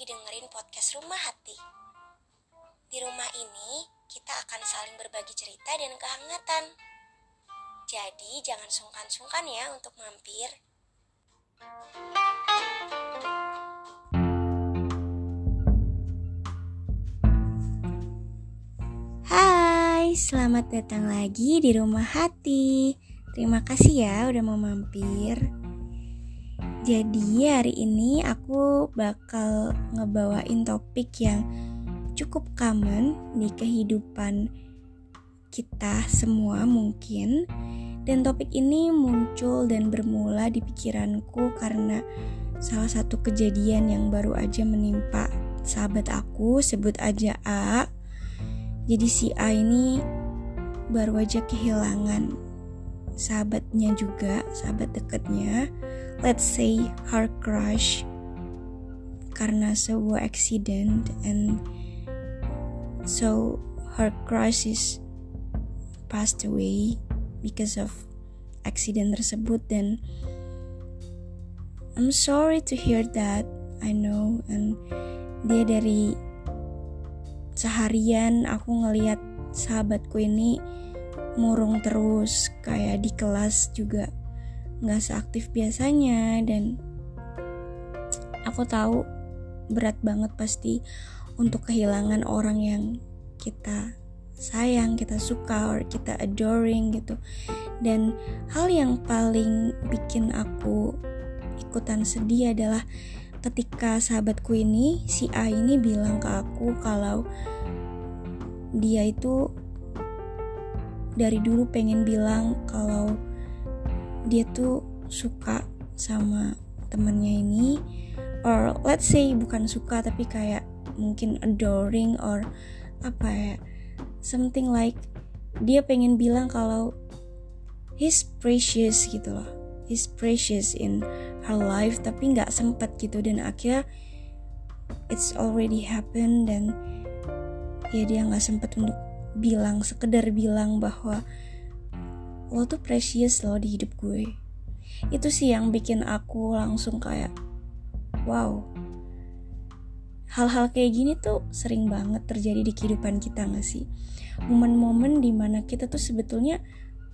lagi dengerin podcast Rumah Hati. Di rumah ini, kita akan saling berbagi cerita dan kehangatan. Jadi, jangan sungkan-sungkan ya untuk mampir. Hai, selamat datang lagi di Rumah Hati. Terima kasih ya udah mau mampir. Jadi hari ini aku bakal ngebawain topik yang cukup common di kehidupan kita semua mungkin. Dan topik ini muncul dan bermula di pikiranku karena salah satu kejadian yang baru aja menimpa sahabat aku sebut aja A. Jadi si A ini baru aja kehilangan sahabatnya juga, sahabat deketnya let's say her crush karena sebuah accident and so her crush is passed away because of accident tersebut dan I'm sorry to hear that I know and dia dari seharian aku ngeliat sahabatku ini murung terus kayak di kelas juga nggak seaktif biasanya dan aku tahu berat banget pasti untuk kehilangan orang yang kita sayang, kita suka, or kita adoring gitu. Dan hal yang paling bikin aku ikutan sedih adalah ketika sahabatku ini, si A ini bilang ke aku kalau dia itu dari dulu pengen bilang kalau dia tuh suka sama temennya ini. Or let's say bukan suka tapi kayak mungkin adoring or apa ya something like dia pengen bilang kalau he's precious gitu loh. He's precious in her life tapi nggak sempet gitu. Dan akhirnya it's already happened dan ya dia nggak sempet untuk bilang sekedar bilang bahwa lo tuh precious loh di hidup gue. Itu sih yang bikin aku langsung kayak wow. Hal-hal kayak gini tuh sering banget terjadi di kehidupan kita gak sih? Momen-momen di mana kita tuh sebetulnya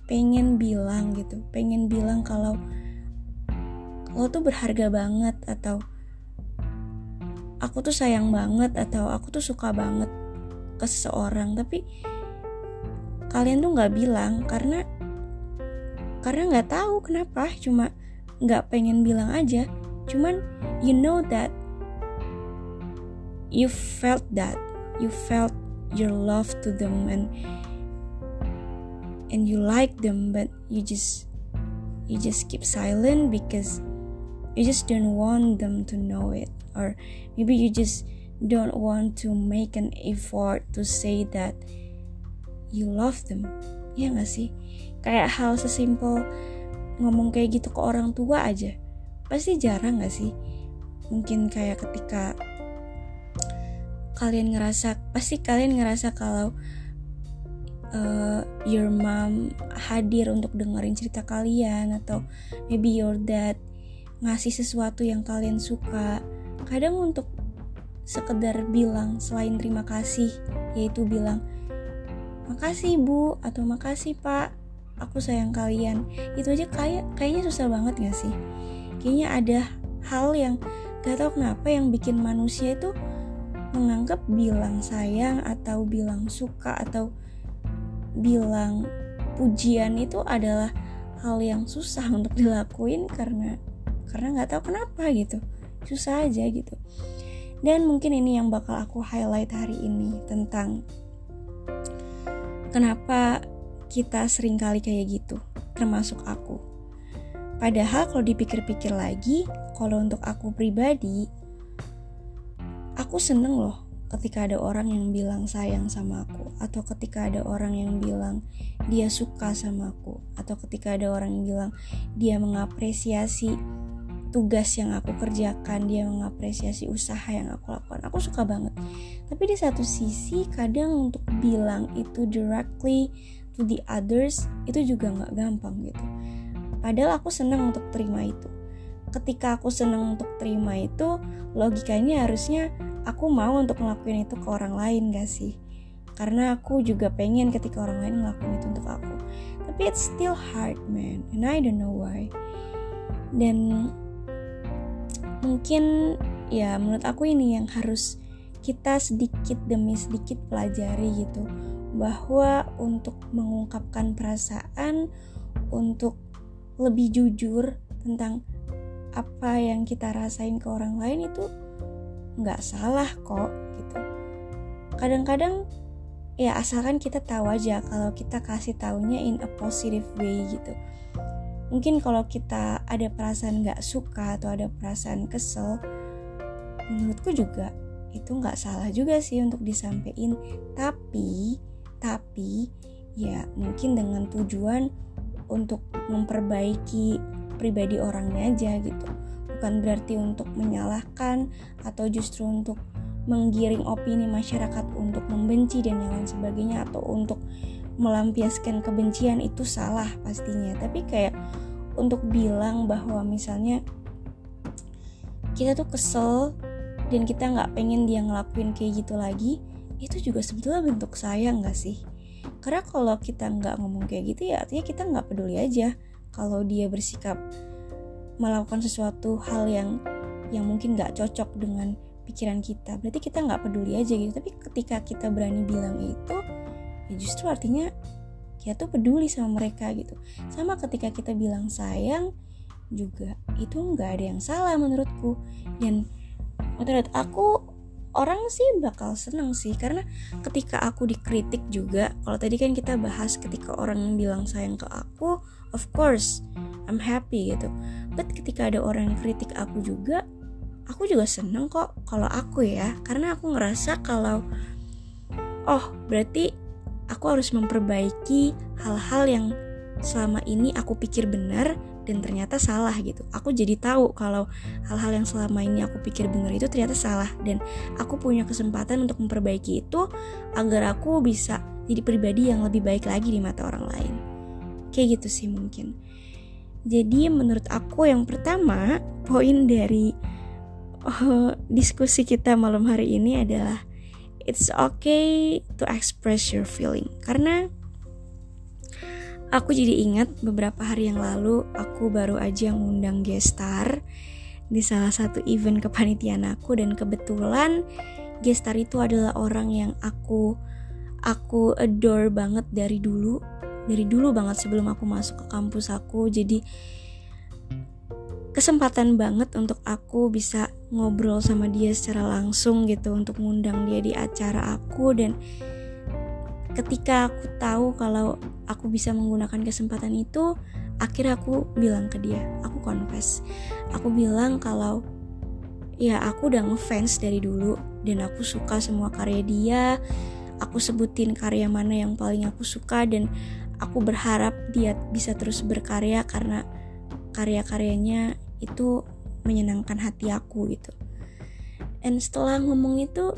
pengen bilang gitu pengen bilang kalau lo tuh berharga banget atau aku tuh sayang banget atau aku tuh suka banget ke seseorang. Tapi kalian tuh nggak bilang karena karena nggak tahu kenapa cuma nggak pengen bilang aja. Cuman you know that you felt that you felt your love to them and and you like them but you just you just keep silent because you just don't want them to know it. Or maybe you just don't want to make an effort to say that you love them. Ya gak sih kayak hal sesimpel ngomong kayak gitu ke orang tua aja. Pasti jarang gak sih? Mungkin kayak ketika kalian ngerasa pasti kalian ngerasa kalau uh, your mom hadir untuk dengerin cerita kalian atau maybe your dad ngasih sesuatu yang kalian suka. Kadang untuk sekedar bilang selain terima kasih yaitu bilang makasih bu atau makasih pak aku sayang kalian. Itu aja kayak kayaknya susah banget gak sih? Kayaknya ada hal yang gak tau kenapa yang bikin manusia itu menganggap bilang sayang atau bilang suka atau bilang pujian itu adalah hal yang susah untuk dilakuin karena karena nggak tahu kenapa gitu. Susah aja gitu. Dan mungkin ini yang bakal aku highlight hari ini tentang kenapa kita sering kali kayak gitu, termasuk aku. Padahal kalau dipikir-pikir lagi, kalau untuk aku pribadi, aku seneng loh ketika ada orang yang bilang sayang sama aku atau ketika ada orang yang bilang dia suka sama aku atau ketika ada orang yang bilang dia mengapresiasi tugas yang aku kerjakan dia mengapresiasi usaha yang aku lakukan aku suka banget tapi di satu sisi kadang untuk bilang itu directly to the others itu juga nggak gampang gitu. Padahal aku senang untuk terima itu. Ketika aku seneng untuk terima itu logikanya harusnya aku mau untuk ngelakuin itu ke orang lain gak sih? Karena aku juga pengen ketika orang lain ngelakuin itu untuk aku. Tapi it's still hard man. And I don't know why. Dan mungkin ya menurut aku ini yang harus kita sedikit demi sedikit pelajari gitu bahwa untuk mengungkapkan perasaan untuk lebih jujur tentang apa yang kita rasain ke orang lain itu nggak salah kok gitu. Kadang-kadang ya asalkan kita tahu aja kalau kita kasih taunya in a positive way gitu. Mungkin kalau kita ada perasaan nggak suka atau ada perasaan kesel menurutku juga itu nggak salah juga sih untuk disampaikan. Tapi tapi ya mungkin dengan tujuan untuk memperbaiki pribadi orangnya aja gitu. Bukan berarti untuk menyalahkan atau justru untuk menggiring opini masyarakat untuk membenci dan lain sebagainya atau untuk melampiaskan kebencian itu salah pastinya. Tapi kayak untuk bilang bahwa misalnya kita tuh kesel dan kita nggak pengen dia ngelakuin kayak gitu lagi itu juga sebetulnya bentuk sayang gak sih? Karena kalau kita nggak ngomong kayak gitu ya artinya kita nggak peduli aja. Kalau dia bersikap melakukan sesuatu hal yang yang mungkin nggak cocok dengan pikiran kita berarti kita nggak peduli aja gitu. Tapi ketika kita berani bilang itu ya justru artinya kita tuh peduli sama mereka gitu. Sama ketika kita bilang sayang juga itu nggak ada yang salah menurutku. Dan menurut aku orang sih bakal seneng sih karena ketika aku dikritik juga kalau tadi kan kita bahas ketika orang bilang sayang ke aku of course I'm happy gitu. But ketika ada orang yang kritik aku juga aku juga seneng kok kalau aku ya karena aku ngerasa kalau oh berarti aku harus memperbaiki hal-hal yang selama ini aku pikir benar dan ternyata salah gitu. Aku jadi tahu kalau hal-hal yang selama ini aku pikir benar itu ternyata salah dan aku punya kesempatan untuk memperbaiki itu agar aku bisa jadi pribadi yang lebih baik lagi di mata orang lain. Kayak gitu sih mungkin. Jadi menurut aku yang pertama poin dari uh, diskusi kita malam hari ini adalah it's okay to express your feeling karena aku jadi ingat beberapa hari yang lalu aku baru aja ngundang gestar di salah satu event kepanitiaan aku dan kebetulan gestar itu adalah orang yang aku aku adore banget dari dulu dari dulu banget sebelum aku masuk ke kampus aku. Jadi kesempatan banget untuk aku bisa ngobrol sama dia secara langsung gitu untuk ngundang dia di acara aku dan ketika aku tahu kalau aku bisa menggunakan kesempatan itu akhirnya aku bilang ke dia aku confess aku bilang kalau ya aku udah ngefans dari dulu dan aku suka semua karya dia aku sebutin karya mana yang paling aku suka dan aku berharap dia bisa terus berkarya karena karya-karyanya itu menyenangkan hati aku gitu. Dan setelah ngomong itu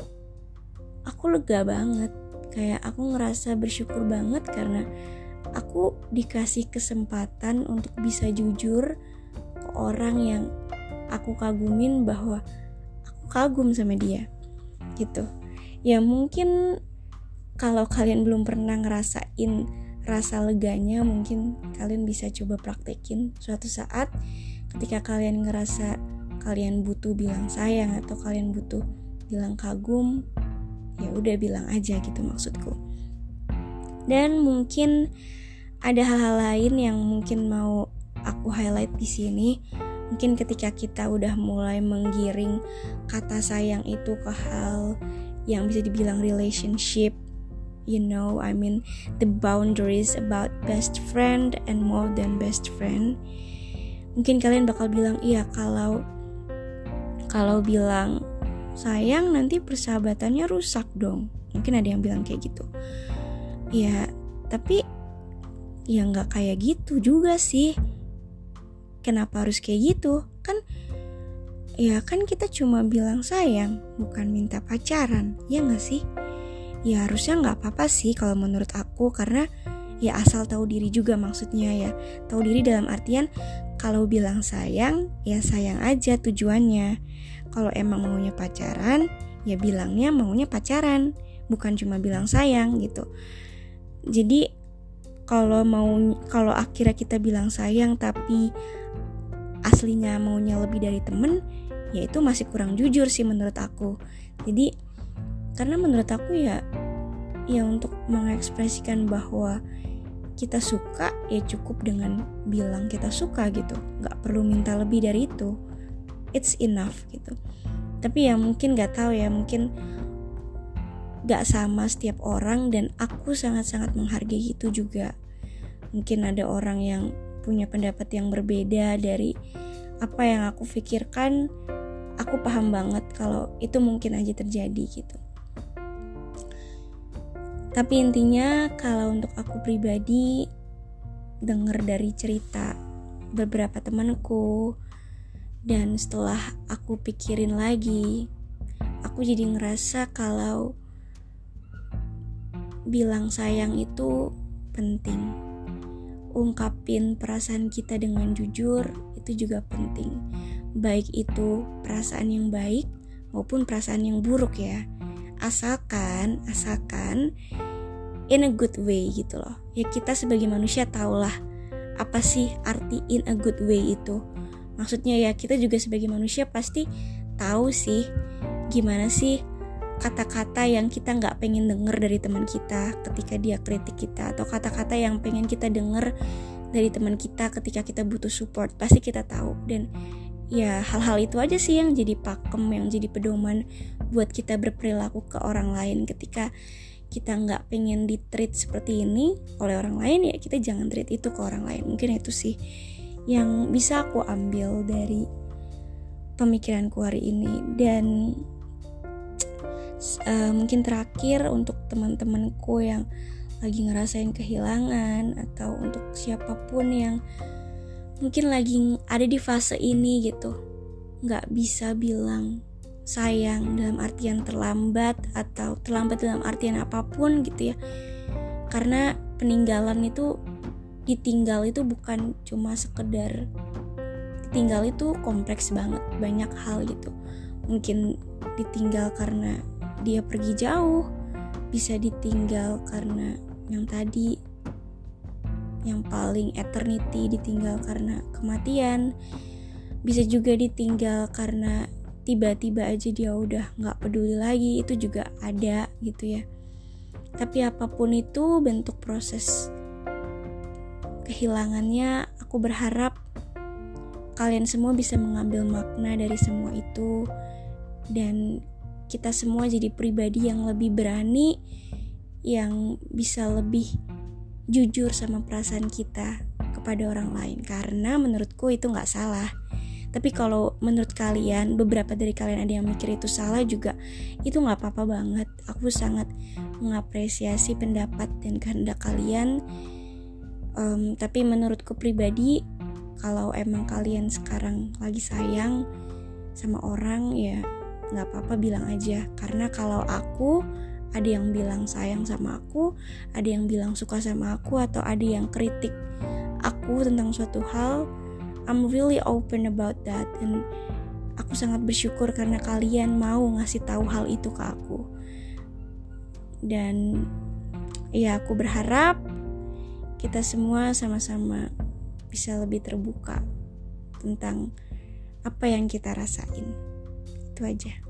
aku lega banget. Kayak aku ngerasa bersyukur banget karena aku dikasih kesempatan untuk bisa jujur ke orang yang aku kagumin bahwa aku kagum sama dia. Gitu. Ya mungkin kalau kalian belum pernah ngerasain rasa leganya mungkin kalian bisa coba praktekin suatu saat ketika kalian ngerasa kalian butuh bilang sayang atau kalian butuh bilang kagum ya udah bilang aja gitu maksudku. Dan mungkin ada hal-hal lain yang mungkin mau aku highlight di sini. Mungkin ketika kita udah mulai menggiring kata sayang itu ke hal yang bisa dibilang relationship you know I mean the boundaries about best friend and more than best friend. Mungkin kalian bakal bilang iya kalau kalau bilang sayang nanti persahabatannya rusak dong. Mungkin ada yang bilang kayak gitu. Ya tapi ya nggak kayak gitu juga sih. Kenapa harus kayak gitu? Kan ya kan kita cuma bilang sayang bukan minta pacaran. Ya nggak sih? Ya harusnya nggak apa-apa sih kalau menurut aku karena ya asal tahu diri juga maksudnya ya. Tahu diri dalam artian kalau bilang sayang ya sayang aja tujuannya. Kalau emang maunya pacaran ya bilangnya maunya pacaran bukan cuma bilang sayang gitu. Jadi kalau mau kalau akhirnya kita bilang sayang tapi aslinya maunya lebih dari temen ya itu masih kurang jujur sih menurut aku. Jadi karena menurut aku ya ya untuk mengekspresikan bahwa kita suka ya cukup dengan bilang kita suka gitu. Nggak perlu minta lebih dari itu. It's enough gitu. Tapi ya mungkin nggak tahu ya mungkin nggak sama setiap orang dan aku sangat-sangat menghargai itu juga. Mungkin ada orang yang punya pendapat yang berbeda dari apa yang aku pikirkan. Aku paham banget kalau itu mungkin aja terjadi gitu tapi intinya kalau untuk aku pribadi denger dari cerita beberapa temanku dan setelah aku pikirin lagi aku jadi ngerasa kalau bilang sayang itu penting. Ungkapin perasaan kita dengan jujur itu juga penting. Baik itu perasaan yang baik maupun perasaan yang buruk ya asalkan asalkan in a good way gitu loh. Ya kita sebagai manusia tahulah apa sih arti in a good way itu. Maksudnya ya kita juga sebagai manusia pasti tahu sih gimana sih kata-kata yang kita nggak pengen denger dari teman kita ketika dia kritik kita atau kata-kata yang pengen kita denger dari teman kita ketika kita butuh support. Pasti kita tahu. Dan ya hal-hal itu aja sih yang jadi pakem yang jadi pedoman buat kita berperilaku ke orang lain ketika kita nggak pengen di treat seperti ini oleh orang lain ya kita jangan treat itu ke orang lain. Mungkin itu sih yang bisa aku ambil dari pemikiranku hari ini. Dan uh, mungkin terakhir untuk teman-temanku yang lagi ngerasain kehilangan atau untuk siapa pun yang mungkin lagi ada di fase ini gitu nggak bisa bilang sayang dalam artian terlambat atau terlambat dalam artian apa pun gitu ya. Karena peninggalan itu ditinggal itu bukan cuma sekedar ditinggal itu kompleks banget banyak hal gitu. Mungkin ditinggal karena dia pergi jauh bisa ditinggal karena yang tadi yang paling eternity ditinggal karena kematian bisa juga ditinggal karena tiba-tiba aja dia udah nggak peduli lagi itu juga ada gitu ya. Tapi apa pun itu bentuk proses kehilangannya aku berharap kalian semua bisa mengambil makna dari semua itu. Dan kita semua jadi pribadi yang lebih berani yang bisa lebih jujur sama perasaan kita kepada orang lain. Karena menurutku itu nggak salah tapi kalau menurut kalian beberapa dari kalian ada yang mikir itu salah juga itu nggak apa-apa banget. Aku sangat mengapresiasi pendapat dan kehendak kalian. Um, tapi menurutku pribadi kalau emang kalian sekarang lagi sayang sama orang ya nggak apa-apa bilang aja. Karena kalau aku ada yang bilang sayang sama aku ada yang bilang suka sama aku atau ada yang kritik aku tentang suatu hal I'm really open about that dan aku sangat bersyukur karena kalian mau ngasih tahu hal itu ke aku. Dan ya aku berharap kita semua sama-sama bisa lebih terbuka tentang apa yang kita rasain. Itu aja